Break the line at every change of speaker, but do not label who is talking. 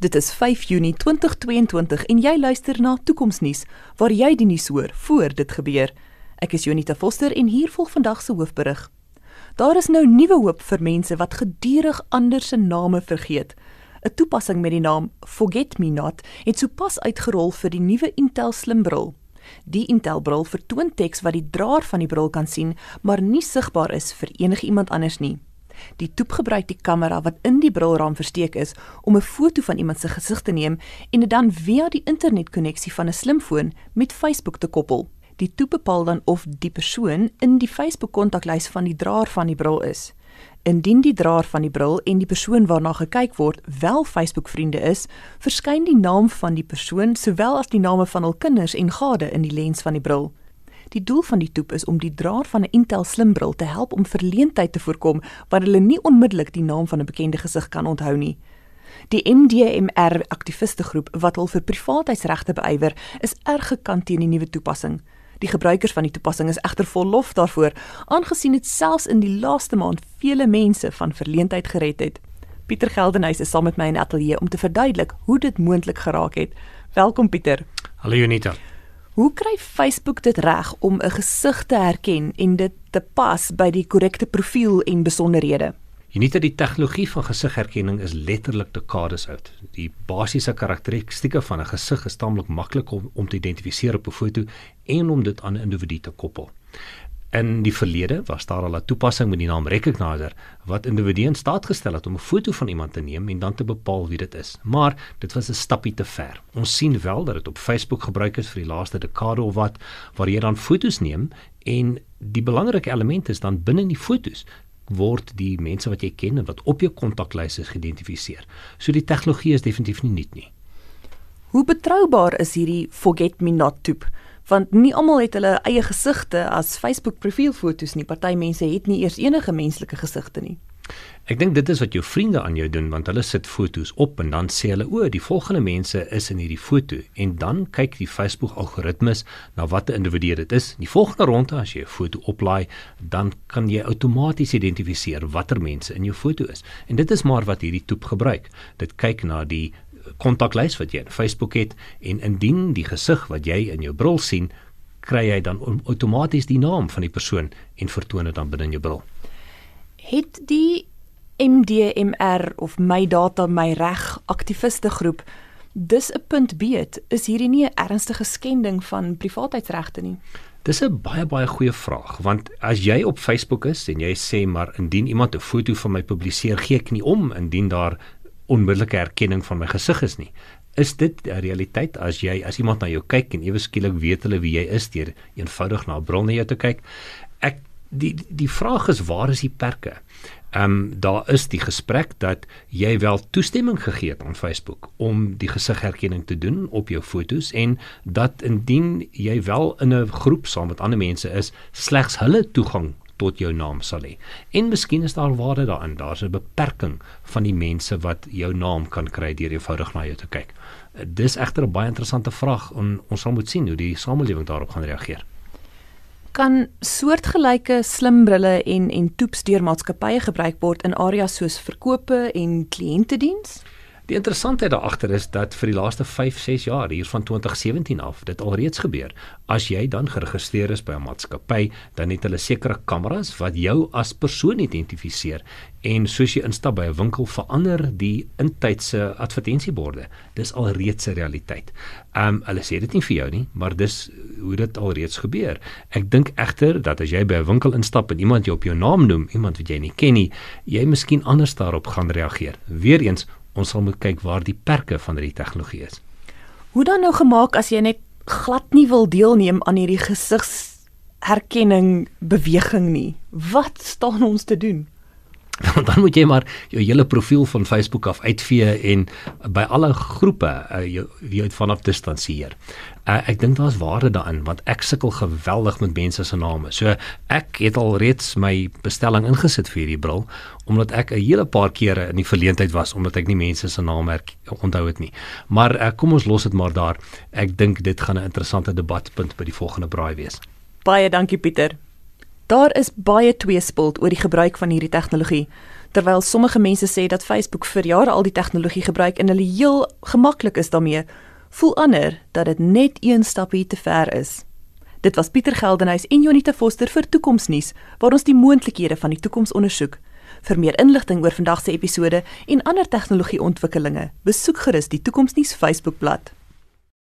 Dit is 5 Junie 2022 en jy luister na Toekomsnuus waar jy die nuus hoor voor dit gebeur. Ek is Jonita Foster en hier volg vandag se hoofberig. Daar is nou nuwe hoop vir mense wat gedurig ander se name vergeet. 'n Toepassing met die naam Forget Me Not het sopas uitgerol vir die nuwe Intel slimbril. Die Intel bril vertoon teks wat die draer van die bril kan sien, maar nie sigbaar is vir enigiemand anders nie. Die toep gebruik die kamera wat in die brilraam versteek is om 'n foto van iemand se gesig te neem en dit dan via die internetkonneksie van 'n slimfoon met Facebook te koppel. Die toep bepaal dan of die persoon in die Facebook kontaklys van die draer van die bril is. Indien die draer van die bril en die persoon waarna gekyk word wel Facebook vriende is, verskyn die naam van die persoon sowel as die name van hul kinders en gade in die lens van die bril. Die doel van die toep is om die draer van 'n Intel slimbril te help om verleentheid te voorkom waar hulle nie onmiddellik die naam van 'n bekende gesig kan onthou nie. Die MDMR aktiviste groep wat hul vir privaatheidsregte beywer, is erg gekant teen die nuwe toepassing. Die gebruikers van die toepassing is egter vol lof daarvoor, aangesien dit selfs in die laaste maand vele mense van verleentheid gered het. Pieter Geldenhuys is saam met my in ateljee om te verduidelik hoe dit moontlik geraak het. Welkom Pieter.
Hallo Jonita.
Hoe kry Facebook dit reg om 'n gesig te herken en dit te pas by die korrekte profiel en besonderhede?
Weet dat die tegnologie van gesigherkenning is letterlik dekades oud. Die basiese karakteristikke van 'n gesig is taamlik maklik om om te identifiseer op 'n foto en om dit aan 'n individu te koppel. In die verlede was daar al 'n toepassing met die naam Recognizer wat individue in staat gestel het om 'n foto van iemand te neem en dan te bepaal wie dit is. Maar dit was 'n stappie te ver. Ons sien wel dat dit op Facebook gebruik is vir die laaste dekade of wat waar jy dan fotos neem en die belangrike element is dan binne die fotos word die mense wat jy ken en wat op jou kontaklys is geïdentifiseer. So die tegnologie is definitief nie nuut nie.
Hoe betroubaar is hierdie forget me not toep? Want nie almal het hulle eie gesigte as Facebook profielfoto's nie. Party mense het nie eers enige menslike gesigte nie.
Ek dink dit is wat jou vriende aan jou doen want hulle sit foto's op en dan sê hulle o, die volgende mense is in hierdie foto en dan kyk die Facebook algoritmes na watter individu dit is. Die volgende ronde as jy 'n foto oplaai, dan kan jy outomaties identifiseer watter mense in jou foto is. En dit is maar wat hierdie toep gebruik. Dit kyk na die kontaklys wat jy in Facebook het en indien die gesig wat jy in jou bril sien, kry jy dan outomaties die naam van die persoon en vertoon dit dan binne in jou bril.
Het die MDMR of my data my reg aktiviste groep dis 'n punt beet is hierdie nie 'n ernstige skending van privaatheidsregte nie.
Dis 'n baie baie goeie vraag want as jy op Facebook is en jy sê maar indien iemand 'n foto van my publiseer gee ek nie om indien daar onmiddellike erkenning van my gesig is nie. Is dit 'n realiteit as jy as iemand na jou kyk en ewe skielik weet hulle wie jy is deur eenvoudig na 'n bron na jou te kyk? Ek die die vraag is waar is die perke? Ehm um, daar is die gesprek dat jy wel toestemming gegee het aan Facebook om die gesigherkenning te doen op jou fotos en dat indien jy wel in 'n groep saam met ander mense is, slegs hulle toegang tot jou naam sal hê. En miskien is daar waarde daarin. Daar's 'n beperking van die mense wat jou naam kan kry deur eenvoudig na jou te kyk. Dis egter 'n baie interessante vraag en ons sal moet sien hoe die samelewing daarop gaan reageer.
Kan soortgelyke slimbrille en en toeps deur maatskappye gebruik word in areas soos verkope en kliëntediens?
Die interessantheid daar agter is dat vir die laaste 5, 6 jaar hier van 2017 af dit alreeds gebeur. As jy dan geregistreer is by 'n maatskappy, dan het hulle sekere kameras wat jou as persoon identifiseer en soos jy instap by 'n winkel verander die intydse advertensieborde. Dis alreeds 'n realiteit. Ehm um, hulle sê dit nie vir jou nie, maar dis hoe dit alreeds gebeur. Ek dink egter dat as jy by 'n winkel instap en iemand jou op jou naam noem, iemand wat jy nie ken nie, jy miskien anders daarop gaan reageer. Weereens ons sal moet kyk waar die perke van hierdie tegnologie is.
Hoe dan nou gemaak as jy net glad nie wil deelneem aan hierdie gesigsherkenning beweging nie? Wat staan ons te doen?
dan moet jy maar jou hele profiel van Facebook af uitvee en by alle groepe uh, jou jou vanaf distansieer. Uh, ek dink daar's waarde daarin want ek sukkel geweldig met mense se name. So ek het al reeds my bestelling ingesit vir hierdie bril omdat ek 'n hele paar kere in die verleentheid was omdat ek nie mense se name onthou het nie. Maar uh, kom ons los dit maar daar. Ek dink dit gaan 'n interessante debatpunt by die volgende braai wees.
Baie dankie Pieter. Daar is baie tweespalt oor die gebruik van hierdie tegnologie. Terwyl sommige mense sê dat Facebook vir jare al die tegnologie gebruik en hulle heel gemaklik is daarmee, voel ander dat dit net een stapie te ver is. Dit was Pieter Geldenhuys en Jonita Foster vir Toekomsnuus waar ons die moontlikhede van die toekoms ondersoek. Vir meer inligting oor vandag se episode en ander tegnologieontwikkelinge, besoek gerus die Toekomsnuus Facebookblad.